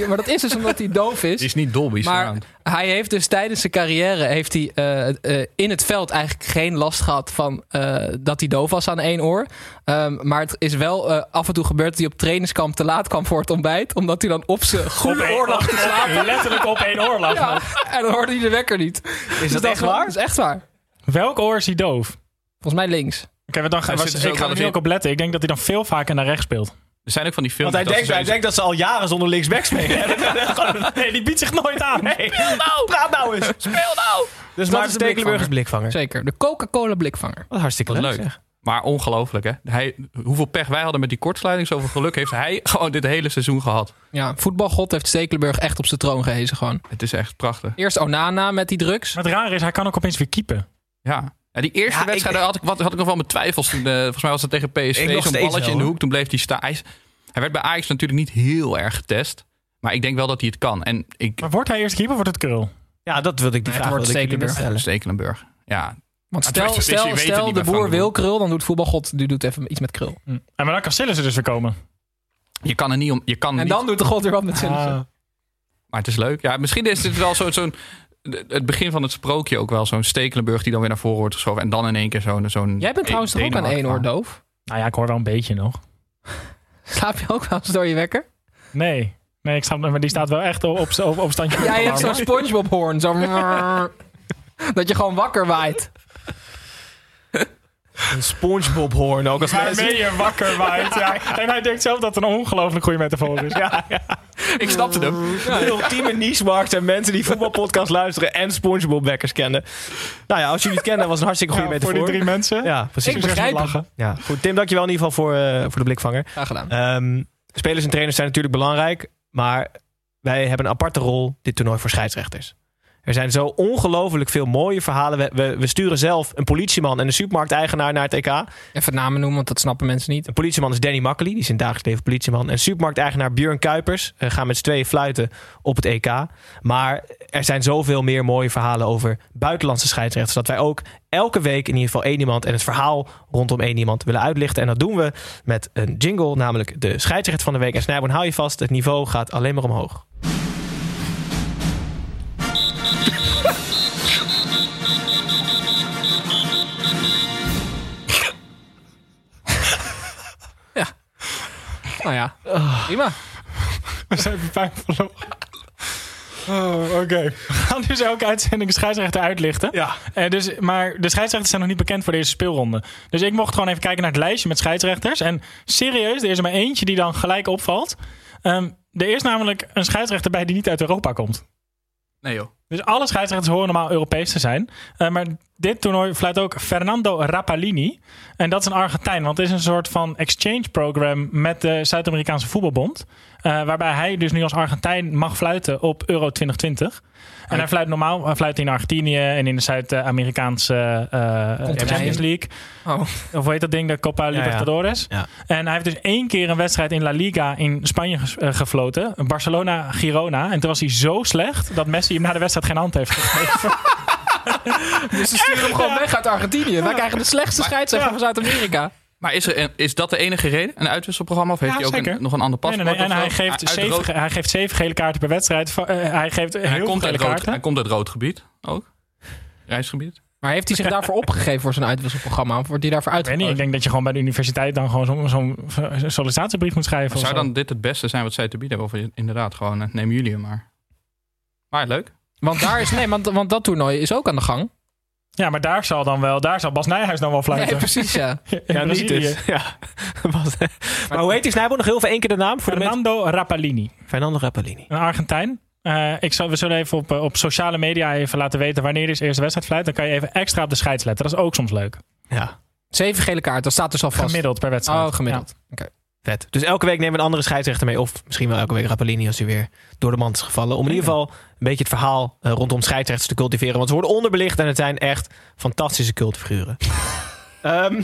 Maar dat is dus omdat hij doof is. Het is niet Dolby Maar Surround. hij heeft dus tijdens zijn carrière heeft hij, eh, eh, in het veld eigenlijk geen last gehad van eh, dat hij doof was aan één oor. Ehm, maar het is wel eh, af en toe gebeurd dat hij op trainingskamp te laat kwam voor het ontbijt. Omdat hij dan op zijn goede oor lag te slapen. Letterlijk op één oor lag. Ja, en dan hoorde hij de wekker niet. Is dat echt waar? Dat is echt waar. Welk oor is hij doof? Volgens mij links. Oké, dan was, dus ik ga er nu ook op letten. Ik denk dat hij dan veel vaker naar rechts speelt. Er zijn ook van die films. Want hij dat denkt, ze hij denkt dat ze al jaren zonder linksback spelen. Nee, die biedt zich nooit aan. Nee, nou, praat nou eens. Speel nou. Dus de Maarten Stekelenburg is blikvanger. Zeker. De Coca-Cola blikvanger. Wat hartstikke Wat leuk. Maar ongelooflijk, hè? Hij, hoeveel pech wij hadden met die kortsluiting, zoveel geluk heeft hij gewoon dit hele seizoen gehad. Ja, voetbalgod heeft Stekelenburg echt op zijn troon gehezen gewoon. Het is echt prachtig. Eerst Onana met die drugs. Maar het rare is, hij kan ook opeens weer keepen. Ja. Ja, die eerste Ja, wedstrijd ik- had, ik, wat, had ik nog wel mijn twijfels. Toen, eh, volgens mij was het tegen PSV. Zo'n balletje wel, in de hoek. Toen bleef hij staan. Hij, werd bij Ajax natuurlijk niet heel erg getest. Maar ik denk wel dat hij het kan. En ik... Maar wordt hij eerst keeper of wordt het krul? Ja, dat wilde ik die vraag het wordt Stekelenburg. stellen. Stekelenburg. Ja, Want stel, stel, de boer wil krul, dan doet voetbalgod die doet even iets met krul. Hm. En maar dan kan Sillissen dus weer komen. je kan er niet om. Je kan En niet, dan doet de god weer wat met zijn. Ah. Maar het is leuk. Ja, misschien is dit wel zo- zo'n. Het begin van het sprookje ook wel. Zo'n Stekelenburg die dan weer naar voren wordt geschoven. En dan in één keer zo'n. zo'n Jij bent trouwens toch ook aan één oor doof? Nou ja, ik hoor wel een beetje nog. Slaap je ook wel eens door je wekker? Nee. Nee, ik snap maar die staat wel echt op, op, op, standje. Jij hebt zo'n Spongebob hoorn. Zo dat je gewoon wakker waait. Een Spongebob hoorn ook als mensen. Waarmee je wakker waait. Ja. En hij denkt zelf dat het een ongelooflijk goede metafoor is. Ja, ja. Ik snapte hem. De ultieme niche-markt zijn mensen die voetbalpodcast luisteren en Spongebob wekkers kennen. Nou ja, als jullie het kennen, was het een hartstikke goede Ja, voor metafoor. die drie mensen. Ja, precies. Ik begrijp lachen. Ja, goed. Tim, dankjewel in ieder geval voor, eh, voor de blikvanger. Graag gedaan. Ehm, spelers en trainers zijn natuurlijk belangrijk, maar wij hebben een aparte rol dit toernooi voor scheidsrechters. Er zijn zo ongelooflijk veel mooie verhalen. We, we, we sturen zelf een politieman en een supermarkteigenaar naar het EK. Even namen noemen, want dat snappen mensen niet. Een politieman is Danny Makkely, die is in dagelijks leven politieman. En supermarkteigenaar Björn Kuipers eh, gaan met z'n tweeën fluiten op het EK. Maar er zijn zoveel meer mooie verhalen over buitenlandse scheidsrechters. Dat wij ook elke week in ieder geval één iemand en het verhaal rondom één iemand willen uitlichten. En dat doen we met een jingle, namelijk de scheidsrechter van de week. En Snijboon, hou je vast, het niveau gaat alleen maar omhoog. Nou ja, Ah. prima. We zijn even pijn verloren. Oh, oké. We gaan dus elke uitzending scheidsrechter uitlichten. Ja. Eh, dus, maar de scheidsrechters zijn nog niet bekend voor deze speelronde. Dus ik mocht gewoon even kijken naar het lijstje met scheidsrechters. En serieus, er is er maar eentje die dan gelijk opvalt. Ehm, er is namelijk een scheidsrechter bij die niet uit Europa komt. Nee joh. Dus alle scheidsrechters horen normaal Europees te zijn. Eh, maar dit toernooi fluit ook Fernando Rapalini. En dat is een Argentijn, want het is een soort van exchange program met de Zuid-Amerikaanse voetbalbond. Eh, waarbij hij dus nu als Argentijn mag fluiten op Euro 2020. En hij fluit normaal hij fluit in Argentinië en in de Zuid-Amerikaanse eh. Champions League. Oh. Of hoe heet dat ding? De Copa ja. Libertadores. Ja. En hij heeft dus één keer een wedstrijd in La Liga in Spanje eh, gefloten. Barcelona-Girona. En toen was hij zo slecht dat Messi hem na de wedstrijd geen hand heeft gegeven. Dus ze sturen hem gewoon weg uit Argentinië. Wij krijgen de slechtste scheidsrechter van Zuid-Amerika. Maar is, er, een- is dat de enige reden? Een uitwisselprogramma? Of heeft Ja, hij ook een, nog een ander paspoort? nee, nee. En hij zo? geeft, zeven, hij geeft zeven gele kaarten per wedstrijd. Eh, hij geeft heel hij, veel komt gele rood, kaarten. hij komt uit rood gebied ook. Reisgebied. Maar heeft hij zich daarvoor opgegeven voor zijn uitwisselprogramma? Of wordt hij daarvoor niet, ik denk dat je gewoon bij de universiteit dan gewoon zo'n zo'n sollicitatiebrief moet schrijven. Zou zo. dan dit het beste zijn wat zij te bieden hebben? Of inderdaad gewoon, eh, neem jullie hem maar. Maar leuk. Want daar is, nee, want, want dat toernooi is ook aan de gang. Ja, maar daar zal dan wel, daar zal Bas Nijhuis dan wel fluiten. Nee, precies, ja. Ja, niet dus. Ja. Maar hoe heet die Snijboon? Nog heel veel één keer de naam voor de mensen. Fernando Rapalini. Fernando Rapalini. Een Argentijn. Eh, ik zal, we zullen even op, eh, op sociale media even laten weten wanneer is de eerste wedstrijd fluit. Dan kan je even extra op de scheids letten. Dat is ook soms leuk. Ja, Zeven gele kaarten, dat staat dus al vast. Gemiddeld per wedstrijd. Oh, gemiddeld. Oké. Vet. Dus elke week nemen we een andere scheidsrechter mee. Of misschien wel elke week Rapalini als hij weer door de mand is gevallen. Om in ieder geval een beetje het verhaal eh, rondom scheidsrechters te cultiveren. Want ze worden onderbelicht en het zijn echt fantastische cultfiguren. Ehm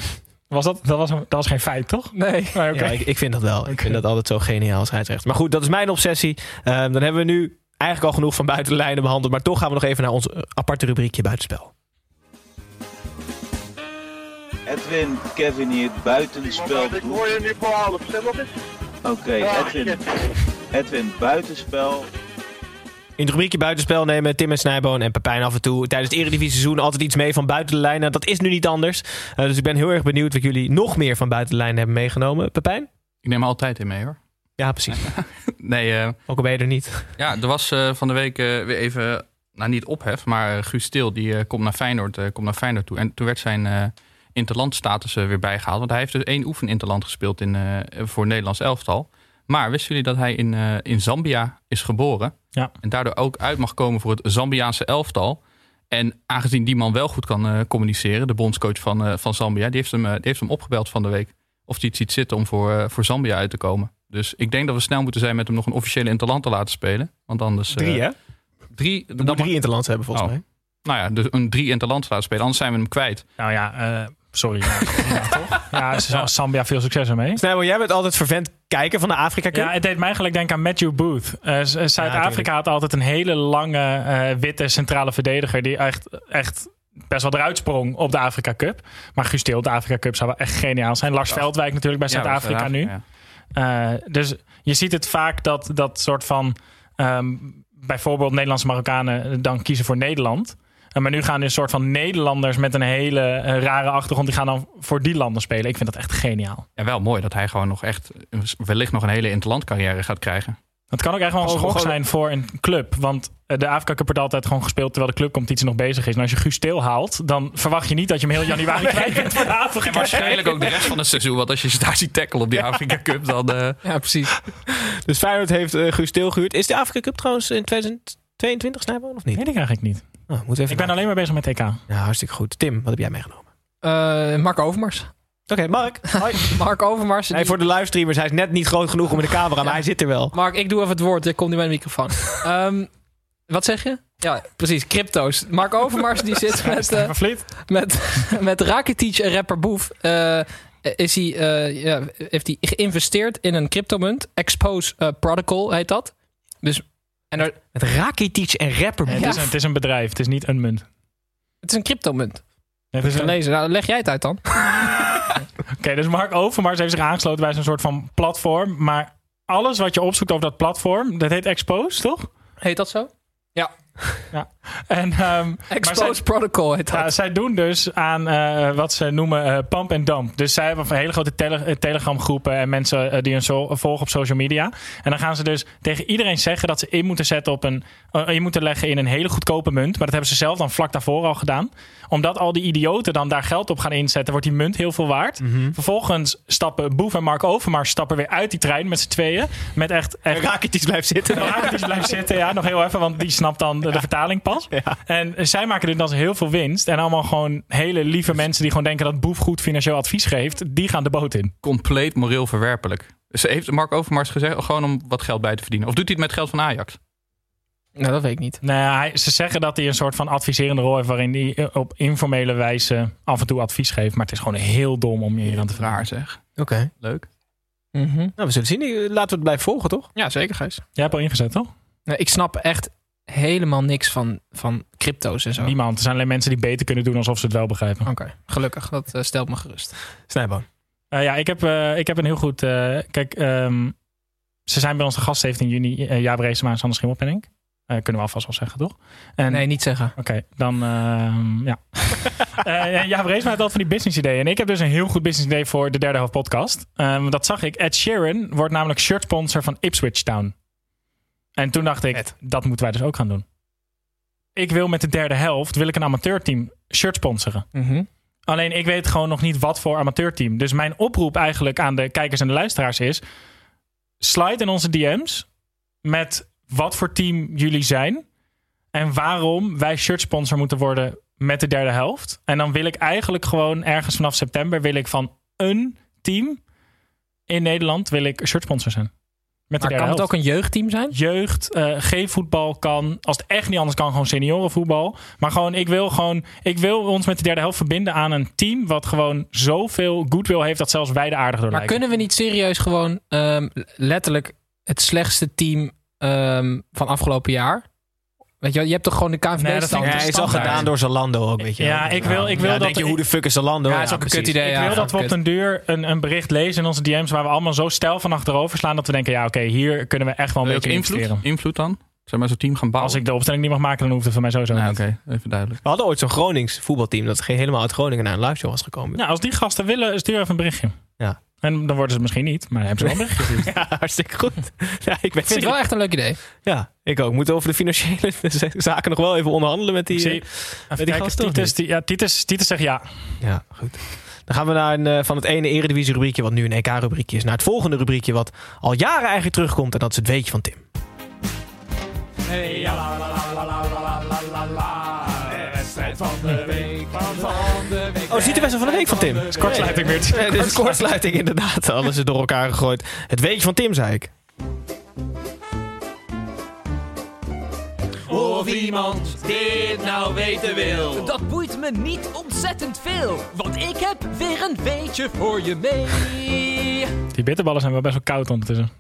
Was dat, dat, was, dat was geen feit, toch? Nee. Ja, ik, ik vind dat wel. Ik vind dat altijd zo geniaal scheidsrechter. Maar goed, dat is mijn obsessie. Ehm, dan hebben we nu eigenlijk al genoeg van buiten de lijnen behandeld. Maar toch gaan we nog even naar ons eh, aparte rubriekje buitenspel. Edwin, Kevin hier, buitenspel. Ik hoor je nu voor op Oké, Edwin. Edwin, buitenspel. In het rubriekje buitenspel nemen Tim en Snijboon en Pepijn af en toe tijdens het Eredivisie seizoen altijd iets mee van buiten de lijnen. Dat is nu niet anders. Eh, dus ik ben heel erg benieuwd wat jullie nog meer van buiten de lijnen hebben meegenomen. Pepijn? Ik neem altijd in mee hoor. Ja, precies. Nee, eh, Ook al ben je er niet. ja, er was eh, van de week eh, weer even, nou niet ophef, maar Guus Stil die komt, naar Feyenoord, eh, komt naar Feyenoord toe. En toen werd zijn interlandstatus eh, weer bijgehaald. Want hij heeft dus één oefeninterland gespeeld in, eh, voor Nederlands elftal. Maar wisten jullie dat hij in, eh, in Zambia is geboren? Ja. En daardoor ook uit mag komen voor het Zambiaanse elftal. En aangezien die man wel goed kan communiceren, de bondscoach van, van Zambia, die heeft, hem, die heeft hem opgebeld van de week. Of hij het ziet zitten om voor, voor Zambia uit te komen. Dus ik denk dat we snel moeten zijn met hem nog een officiële interland te laten spelen. Want anders. Drie, hè? Drie, dan mag- drie interlands hebben, volgens Oh. mij. nou ja, dus een drie interland laten spelen. Anders zijn we hem kwijt. Nou ja, sorry. Ja, toch? Ja, ze- Sambia veel succes ermee. Snijboon, jij bent altijd vervent kijken van de Afrika Cup. Ja, het deed mij gelijk denken aan Matthew Booth. Eh, Z- Zuid-Afrika had altijd een hele lange eh, witte centrale verdediger die echt, echt best wel eruit sprong op de Afrika Cup. Maar Guus Til, de Afrika Cup zou wel echt geniaal zijn. Lars Veldwijk natuurlijk bij Zuid-Afrika nu. Eh, dus je ziet het vaak dat dat soort van ehm, bijvoorbeeld Nederlandse Marokkanen dan kiezen voor Nederland. Eh, maar nu gaan dus soort van Nederlanders met een hele eh, rare achtergrond, die gaan dan voor die landen spelen. Ik vind dat echt geniaal. Ja, wel mooi dat hij gewoon nog echt wellicht nog een hele interlandcarrière gaat krijgen. Het kan ook echt wel een schok zijn voor een club. Want eh, de Afrika Cup wordt altijd gewoon gespeeld terwijl de clubcompetitie nog bezig is. En als je Guus Til haalt, dan verwacht je niet dat je hem heel januari kwijt bent voor de Afrika En Cup. waarschijnlijk ook de rest van het seizoen. Want als je ze daar ziet tackelen op die Afrika Cup, dan... eh, Ja, precies. Dus Feyenoord heeft eh Guus Til gehuurd. Is de Afrika Cup trouwens in 2022 Snijboon of niet? Weet ik eigenlijk niet. Oh, moeten we even Ik ben alleen maar bezig met TK. Ja, hartstikke goed. Tim, wat heb jij meegenomen? Eh, Mark Overmars. Oké, Mark. Hoi. Mark Overmars. Hey, die- voor de livestreamers, hij is net niet groot genoeg om in de camera, maar hij zit er wel. Mark, ik doe even het woord. Ik kom nu bij de microfoon. Ehm, wat zeg je? Ja, precies. Crypto's. Mark Overmars die zit met, Vliet. met, met Rakitic en rapper Boef. eh, is hij, eh, ja, heeft hij geïnvesteerd in een cryptomunt. Expose Protocol heet dat. Dus, en er, Met Rakitic en rapper. Het, Ja. is een, het is een bedrijf, het is niet een munt. het is een cryptomunt. Het is een-. Nou, leg jij het uit dan. Oké, dus Mark Overmars heeft zich aangesloten bij zo'n soort van platform. Maar alles wat je opzoekt over dat platform, dat heet Expose, toch? Heet dat zo? En, ehm, Expose maar zij- Protocol heet dat. Ja, zij doen dus aan eh, wat ze noemen eh, pump and dump. Dus zij hebben een hele grote tele eh, Telegram groepen en mensen die hun zo- volgen op social media. En dan gaan ze dus tegen iedereen zeggen dat ze in moeten zetten op een, in moeten leggen in een hele goedkope munt. Maar dat hebben ze zelf dan vlak daarvoor al gedaan. Omdat al die idioten dan daar geld op gaan inzetten, wordt die munt heel veel waard. Vervolgens stappen Boef en Mark Overmars stappen weer uit die trein met z'n tweeën. Met echt, echt Rakitic blijft zitten. Rakitic blijft zitten, ja, nog heel even, want die snapt dan de, de vertaling pas. En zij maken dus dan heel veel winst. En allemaal gewoon hele lieve mensen die gewoon denken dat Boef goed financieel advies geeft, die gaan de boot in. compleet moreel verwerpelijk. Dus heeft Mark Overmars gezegd gewoon om wat geld bij te verdienen? Of doet hij het met geld van Ajax? Nou, dat weet ik niet. Nou, ja, hij, ze zeggen dat hij een soort van adviserende rol heeft waarin hij eh, op informele wijze af en toe advies geeft. Maar het is gewoon heel dom om je hier aan te vragen. Zeg. Oké. Leuk. Mhm. Nou, we zullen zien. Laten we het blijven volgen, toch? Ja, zeker, Gijs. Jij hebt al ingezet, toch? Nee, ik snap echt helemaal niks van, van crypto's en zo. Oké, Niemand. Er zijn alleen mensen die beter kunnen doen alsof ze het wel begrijpen. gelukkig. Dat eh, stelt me gerust. Snijboon. Eh, ja, ik heb, eh, ik heb een heel goed... eh, kijk, ehm, ze zijn bij ons de gast 17 juni. Uh, Jaap Reesema en Sander Schimmelpenning. Eh, kunnen we alvast wel zeggen, toch? En, Nee, niet zeggen. Oké, dan ehm, ja. Eh ja, Reesma heeft altijd van die business ideeën. En ik heb dus een heel goed business idee voor de derde helft podcast. Ehm, dat zag ik. Ed Sheeran wordt namelijk shirt sponsor van Ipswich Town. En toen dacht ik, dat moeten wij dus ook gaan doen. Ik wil met de derde helft, wil ik een amateurteam shirt sponsoren. Mhm. Alleen ik weet gewoon nog niet wat voor amateurteam. Dus mijn oproep eigenlijk aan de kijkers en de luisteraars is... slide in onze DM's met wat voor team jullie zijn. En waarom wij shirtsponsor moeten worden met de derde helft. En dan wil ik eigenlijk gewoon ergens vanaf september... wil ik van een team in Nederland wil ik shirtsponsor zijn. Met de Maar derde kan het ook een jeugdteam zijn? jeugd, eh G-voetbal kan. Als het echt niet anders kan, gewoon seniorenvoetbal. Maar gewoon, ik wil gewoon, ik wil ons met de derde helft verbinden aan een team wat gewoon zoveel goodwill heeft dat zelfs wij de aardig door Maar lijken. kunnen we niet serieus gewoon ehm, letterlijk het slechtste team ehm, van afgelopen jaar? Weet je, je hebt toch gewoon de KNVB Nee, dat Ja, hij is al standaard. gedaan door Zalando ook, weet je. Ja, ik wil- ik wil Ja, dat- denk je, hoe de fuck is Zalando? Ja, is ook een kut idee. Ik ja, wil dat we op den duur een, een bericht lezen in onze DM's waar we allemaal zo stijl van achterover slaan dat we denken, ja oké, hier kunnen we echt wel een beetje invloed? investeren. Invloed dan? Zeg maar zo'n team gaan bouwen? Als ik de opstelling niet mag maken, dan hoeft het voor mij sowieso Nou, niet. oké, even duidelijk. We hadden ooit zo'n Gronings voetbalteam dat helemaal uit Groningen naar een live show was gekomen. Ja, als die gasten willen, stuur even een berichtje. Ja. En dan worden ze het misschien niet, maar dan hebben ze wel een berichtje. Ja, hartstikke goed. Ja, ik ben Ik vind het wel echt een leuk idee. Ja, ik ook. Moeten over de financiële zaken nog wel even onderhandelen met die... Zie, eh, die gasten, Titus, die- ja, Titus, Titus zegt ja. Ja, goed. Dan gaan we naar een, eh, van het ene eredivisie rubriekje, wat nu een EK-rubriekje is, naar het volgende rubriekje, wat al jaren eigenlijk terugkomt. En dat is het weetje van Tim. Hey, ja, la, la, la, van de week, van, van de week. Oh, ziet de wedstrijd van de week van Tim. Het is kortsluiting weer. Dit is kortsluiting inderdaad. Alles is door elkaar gegooid. Het weetje van Tim, zei ik. Of iemand dit nou weten wil. Dat boeit me niet ontzettend veel, want ik heb weer een weetje voor je mee. Die bitterballen zijn wel best wel koud ondertussen.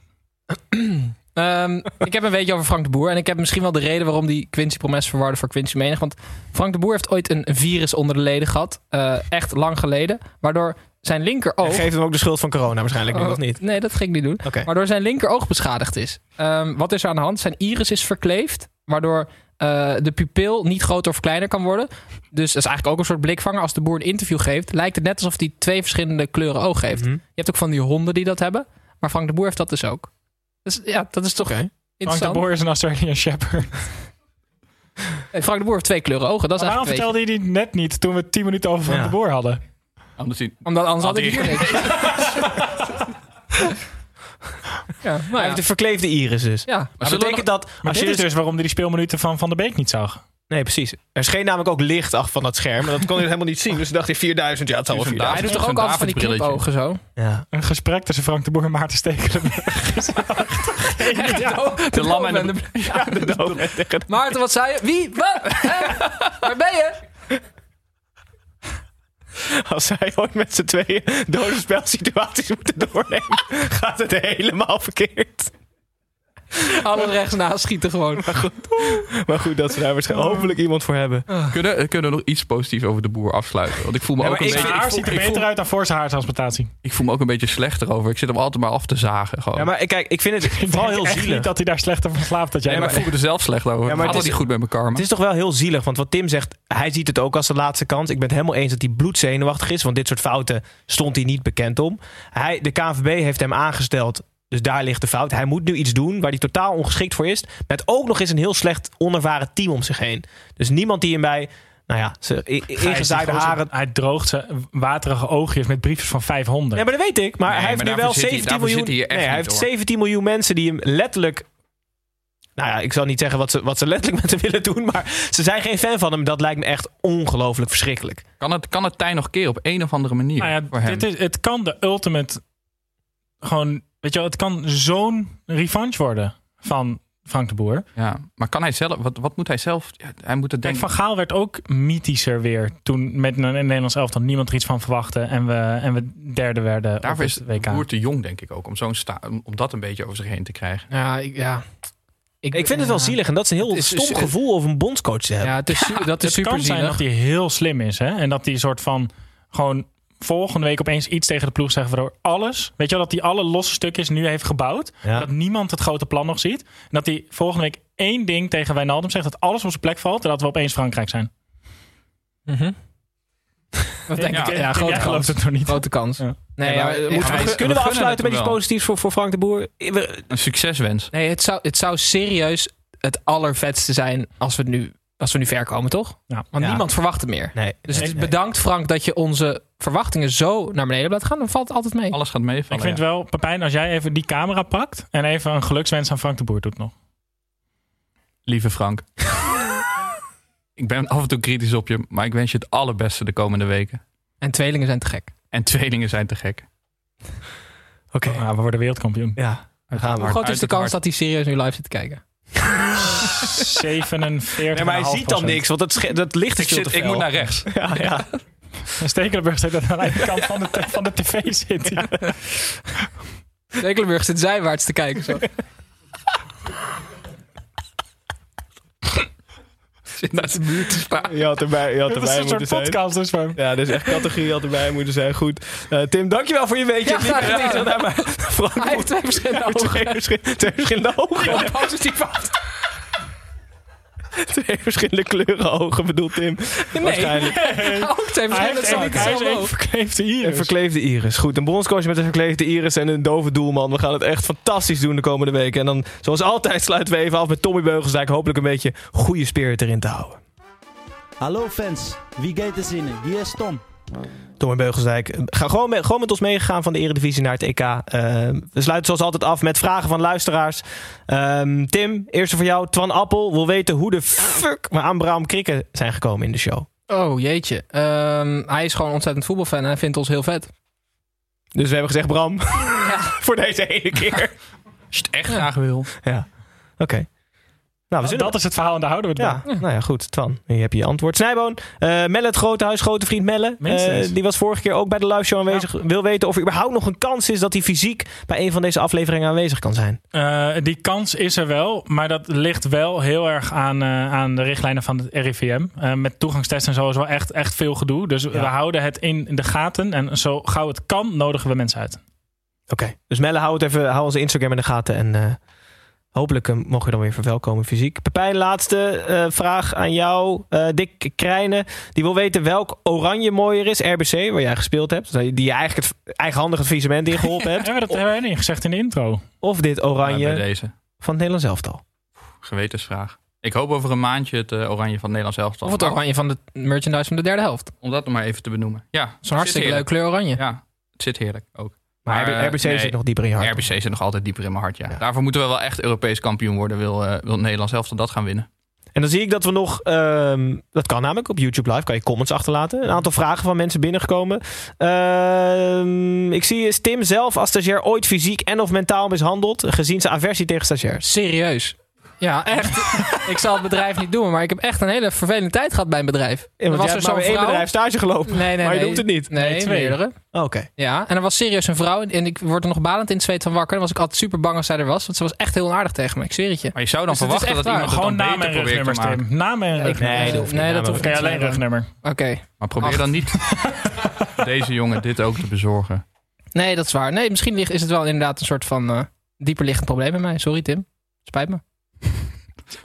Ehm, ik heb een weetje over Frank de Boer. En ik heb misschien wel de reden waarom die Quincy Promes verwarde voor Quincy Menig. Want Frank de Boer heeft ooit een virus onder de leden gehad. eh, echt lang geleden. Waardoor zijn linkeroog... Geef hem ook de schuld van corona waarschijnlijk nu, Oh, of niet? Nee, dat ging ik niet doen. Waardoor zijn linkeroog beschadigd is. Ehm, wat is er aan de hand? Zijn iris is verkleefd. Waardoor eh, de pupil niet groter of kleiner kan worden. Dus dat is eigenlijk ook een soort blikvanger. Als de boer een interview geeft, lijkt het net alsof hij twee verschillende kleuren oog heeft. Mhm. Je hebt ook van die honden die dat hebben. Maar Frank de Boer heeft dat dus ook. Dus ja, dat is toch Oké. Frank de. Boer is een Australian Shepherd. Frank de Boer heeft twee kleuren ogen. Dat is waarom vertelde hij die net niet toen we 10 minuten over Frank Ja. de Boer hadden? Anders zien. Omdat anders had Had ik hij- hier niks. ja, maar Hij ja. heeft een verkleefde iris dus. ja. Maar we betekent dat... Maar Als dit je is dus waarom hij die speelminuten van Van der Beek niet zag. Nee, precies. Er scheen namelijk ook licht af van dat scherm. En dat kon je helemaal niet zien. Dus dacht hij 4000. Ja, het zal wel Zo'n 4000. Hij doet toch ook altijd van die knipogen zo? Ja. Een gesprek tussen Frank de Boer en Maarten Stekelenburg. De lam en de- Ja, De Maarten, wat zei je? Wie? Wat? Waar ben je? Als zij ooit met z'n tweeën dodenspelsituaties moeten doornemen, gaat het helemaal verkeerd. Alles rechts naast schieten gewoon. Maar goed, dat ze daar waarschijnlijk hopelijk iemand voor hebben. Kunnen, kunnen we nog iets positiefs over de boer afsluiten? Want ik voel me, Ja, ook, maar een ik- beetje, haar ziet er beter voel, uit dan voor zijn haartransplantatie. ik voel me ook een beetje slechter over. Ik zit hem altijd maar af te zagen. Gewoon. Ja, maar kijk, ik vind het vooral heel zielig. niet dat hij daar slechter van slaapt dat jij. Nee, maar ik voel me er zelf slecht over. Ja, maar maar het het is- niet goed met mijn karma. Het is toch wel heel zielig, want wat Tim zegt, hij ziet het ook als de laatste kans. Ik ben het helemaal eens dat hij bloedzenuwachtig is, want dit soort fouten stond hij niet bekend om. Hij, de KNVB heeft hem aangesteld, dus daar ligt de fout. Hij moet nu iets doen waar hij totaal ongeschikt voor is, met ook nog eens een heel slecht onervaren team om zich heen. Dus niemand die hem bij, nou ja, ingezaaide haren... Hij droogt zijn waterige oogjes met briefjes van 500. Ja, maar dat weet ik. Maar Nee, hij heeft maar nu wel zit hij- 17 daarvoor miljoen. nee, hij heeft hoor. 17 miljoen mensen die hem letterlijk. Nou ja, ik zal niet zeggen wat ze, wat ze letterlijk met hem willen doen. Maar ze zijn geen fan van hem. Dat lijkt me echt ongelooflijk verschrikkelijk. Kan het, kan het tij nog keren op een of andere manier? Nou voor ja, hem? dit is, het kan de ultimate. Gewoon, weet je wel, het kan zo'n revanche worden van Frank de Boer. ja, maar kan hij zelf, wat, wat moet hij zelf? Ja, hij moet het Kijk, denken. Van Gaal werd ook mythischer weer toen met een Nederlands elftal niemand er iets van verwachtte en we, en we derde werden op Daarvoor is WK. Boer te jong, denk ik ook, om, zo'n sta, om, dat een beetje over zich heen te krijgen. Ja, ik, ja. Ik vind het wel zielig. En dat is een heel is- stom gevoel om een bondscoach te hebben. Ja, het is, dat is het super kan zijn dat hij heel slim is hè? en dat hij een soort van gewoon volgende week opeens iets tegen de ploeg zegt waardoor alles, weet je wel, dat hij alle losse stukjes nu heeft gebouwd, Ja. dat niemand het grote plan nog ziet en dat hij volgende week één ding tegen Wijnaldum zegt dat alles op zijn plek valt en dat we opeens Frankrijk zijn. Mhm. Dat denk Ja, ik. Ja, grote kans. het nog niet. Grote kans. Ja. Nee, Ja, maar, moeten we- Kunnen we afsluiten met iets positiefs voor, voor Frank de Boer? We- Een succeswens. nee, het zou, het zou serieus het allervetste zijn als we, het nu, als we nu ver komen, toch? Ja. Want Ja. niemand verwacht het meer. Nee. Dus het is Nee. bedankt Frank dat je onze verwachtingen zo naar beneden laat gaan. Dan valt het altijd mee. Alles gaat meevallen. Ik vind ja. wel, Pepijn, als jij even die camera pakt en even een gelukswens aan Frank de Boer doet nog. Lieve Frank. ik ben af en toe kritisch op je, maar ik wens je het allerbeste de komende weken. En tweelingen zijn te gek. En tweelingen zijn te gek. Oké, Ah, we worden wereldkampioen. ja. Dan gaan we. Hoe groot is de kans dat hij serieus nu live zit te kijken? 47. Nee, maar hij ziet dan niks, want dat, dat licht is Ik, veel zit, te ik moet naar rechts. Ja, ja. Stekelenburg zit aan de kant van de, van de tv zit. hij. Stekelenburg zit zijwaarts te kijken. Zo. Zit naar de muur te sparen. Je had erbij, je had Dit is erbij een moeten soort zijn. podcast dus van. Ja, dus echt categorie had erbij moeten zijn. Goed. Eh, Tim, dankjewel voor je weetje. Ja, graag gedaan. Ja, daar maar. Frank, Hij heeft twee verschillende ogen. twee, verschillende, ogen. Positief uit. Twee verschillende kleuren ogen, bedoelt Tim. Waarschijnlijk. Ook twee Hij verschillende hij één oog. verkleefde Een iris. verkleefde iris. Goed, een bondscoach met een verkleefde iris en een dove doelman. We gaan het echt fantastisch doen de komende weken. En dan, zoals altijd, sluiten we even af met Tommy Beugelsdijk. Hopelijk een beetje goede spirit erin te houden. Hallo fans, wie gaat er zinnen? Hier is Tom. Tommy Beugelsdijk. Ga gewoon, met, gewoon met ons meegegaan van de Eredivisie naar het EK. Eh, we sluiten zoals altijd af met vragen van luisteraars. Ehm, Tim, eerste voor jou. Twan Appel wil weten hoe de fuck we aan Bram Krikken zijn gekomen in de show. Oh jeetje. Ehm, hij is gewoon ontzettend voetbalfan en hij vindt ons heel vet. Dus we hebben gezegd Bram, voor deze ene keer. Als je het echt graag wil. Ja, oké. Nou, we zullen... Dat is het verhaal en daar houden we het Ja, nou ja, goed. Twan, hier heb je je antwoord. Snijboon, eh Melle het grote huis, grote vriend Melle. Eh, die was vorige keer ook bij de live show aanwezig. Wil weten of er überhaupt nog een kans is dat hij fysiek bij een van deze afleveringen aanwezig kan zijn. Eh, die kans is er wel, maar dat ligt wel heel erg aan, aan de richtlijnen van het RIVM. Met toegangstesten en zo is wel echt, echt veel gedoe. Dus we houden het in de gaten en zo gauw het kan nodigen we mensen uit. Oké, dus Melle, hou, het even, hou onze Instagram in de gaten. En hopelijk eh, mogen je dan weer verwelkomen fysiek. Pepijn, laatste eh, vraag aan jou. Eh, Dick Krijnen, die wil weten welk oranje mooier is. RBC, waar jij gespeeld hebt. Die je eigenlijk het eigenhandig het visement in geholpen hebt. Ja, dat hebben we niet gezegd in de intro. Of dit Ja, oranje deze. van het Nederlands elftal. Gewetensvraag. Ik hoop over een maandje het oranje van het Nederlands elftal. Of het oranje van de merchandise van de derde helft. Om dat nog maar even te benoemen. Ja, Zo'n hartstikke zit leuk heerlijk. kleur oranje. Ja, het zit heerlijk ook. Maar, RBC nee. zit nog dieper in je hart. RBC zit nog altijd dieper in mijn hart, ja. Daarvoor moeten we wel echt Europees kampioen worden. Wil, eh, wil het Nederlands elftal dat gaan winnen. En dan zie ik dat we nog, ehm, dat kan namelijk op YouTube Live, kan je comments achterlaten. Een aantal vragen van mensen binnengekomen. Ehm, ik zie is Tim zelf als stagiair ooit fysiek en of mentaal mishandeld, gezien zijn aversie tegen stagiairs. Serieus. Ja, echt. ik zal het bedrijf niet doen, maar ik heb echt een hele vervelende tijd gehad bij een bedrijf. Ja, want er was er maar zo'n één bedrijf stage gelopen. Nee, nee, maar je nee. doet het niet. Nee, Nee, twee. meerdere. Oké. Ja, en er was serieus een vrouw en ik word er nog balend in het zweet van wakker. Dan was ik altijd super bang als zij er was, want ze was echt heel onaardig tegen me. Ik zweer het je. Maar je zou dan Dus verwachten dat iemand Gewoon dan naam en probeert te rugnummers, maken. Tim. Naam en Nee, dat hoeft niet. Nee, dat hoeft niet. alleen rugnummer. Oké. Maar probeer dan niet deze jongen dit ook te bezorgen. Nee, dat is waar. Nee, misschien ligt- is het wel inderdaad een soort van eh dieper liggend probleem bij mij. Sorry, Tim. Spijt me.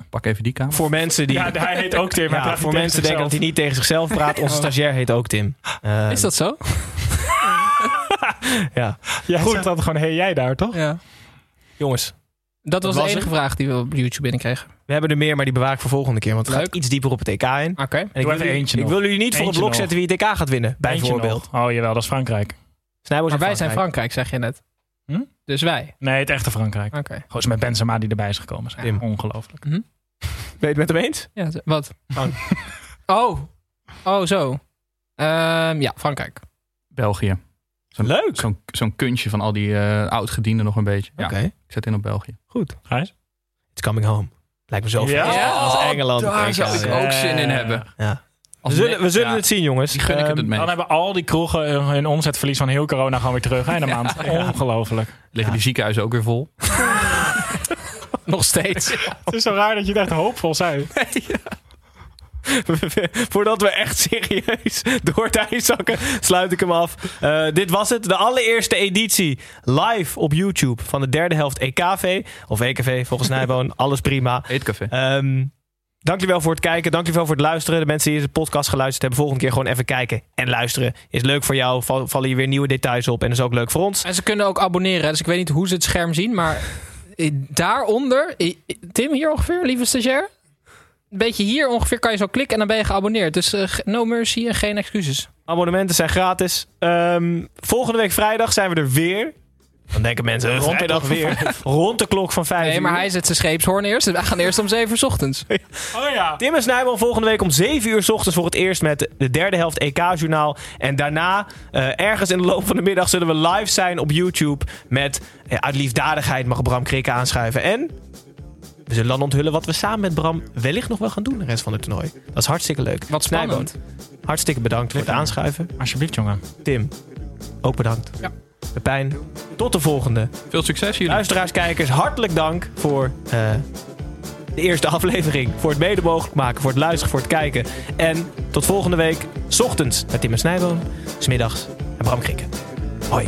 Pak even die kamer. Voor mensen die... Ja, hij heet ook Tim. hij Ja, praat voor mensen denken dat hij niet tegen zichzelf praat. Onze stagiair heet ook Tim. Ehm, Is dat zo? Ja. Jij zegt altijd gewoon, hey jij daar, toch? Ja. Jongens, Dat was was de enige hem? vraag die we op YouTube binnenkregen. we hebben er meer, maar die bewaar ik voor volgende keer. Want het Leuk. gaat iets dieper op het EK in. En Oké. ik, Doe wil eentje ik wil jullie niet voor het blok nog. zetten wie het EK gaat winnen. Bijvoorbeeld. Oh jawel, dat is Frankrijk. Maar en wij zijn Frankrijk, zeg je net. Hm? Dus wij. Nee, het echte Frankrijk. Oké. Gewoon met Benzema die erbij is gekomen. Is Tim. Ongelooflijk. Ben je het met hem eens? Ja, wat? Oh. Oh, zo. Ehm, ja, Frankrijk. België. Zo'n, Leuk. Zo'n, zo'n kunstje van al die eh oud-gedienden nog een beetje. Ja, Oké, ik zet in op België. goed. Gijs? It's coming home. Lijkt me zo Ja? vet. Als Engeland. daar zou ik ook zin in Ja. hebben. Ja. We zullen, we zullen ja, het zien, jongens. Die gun ik het het meest. Dan hebben al die kroegen hun- omzetverlies van heel corona gewoon weer terug hè, in een maand. Ongelooflijk. Liggen die ziekenhuizen ook weer vol? Nog steeds. Het is zo raar dat je het echt hoopvol zei. Voordat we echt serieus door het ijs zakken, sluit ik hem af. Eh, dit was het. De allereerste editie live op YouTube van de derde helft EKV. Of EKV, volgens Nijboon. Alles prima. Eetcafé. Ehm dankjewel voor het kijken. Dankjewel voor het luisteren. De mensen die deze podcast geluisterd hebben. Volgende keer gewoon even kijken en luisteren. Is leuk voor jou. Val- Vallen hier weer nieuwe details op. En is ook leuk voor ons. En ze kunnen ook abonneren. Dus ik weet niet hoe ze het scherm zien. Maar daaronder, Tim hier ongeveer, lieve stagiair. Een beetje hier ongeveer kan je zo klikken en dan ben je geabonneerd. Dus eh, no mercy en geen excuses. Abonnementen zijn gratis. Ehm, volgende week vrijdag zijn we er weer. Dan denken mensen, Rond de klok van weer rond de klok van vijf Nee, maar uur. hij zet zijn scheepshoorn eerst. Wij gaan eerst om 7 uur 's ochtends. Oh ja. Tim en Snijboom volgende week om 7 uur 's ochtends voor het eerst met de derde helft EK-journaal. En daarna, eh, ergens in de loop van de middag, zullen we live zijn op YouTube. Met eh, uit liefdadigheid mag Bram Krikke aanschuiven. En we zullen dan onthullen wat we samen met Bram wellicht nog wel gaan doen de rest van het toernooi. Dat is hartstikke leuk. Wat spannend. Snijboom, hartstikke bedankt voor het aanschuiven. Alsjeblieft, jongen. Tim, ook bedankt. Ja. Pepijn, tot de volgende. Veel succes jullie. Luisteraars, kijkers, hartelijk dank voor eh, de eerste aflevering. Voor het mede mogelijk maken, voor het luisteren, voor het kijken. En tot volgende week, 's ochtends met Tim en Snijboom, 's middags en Bram Krikken. Hoi.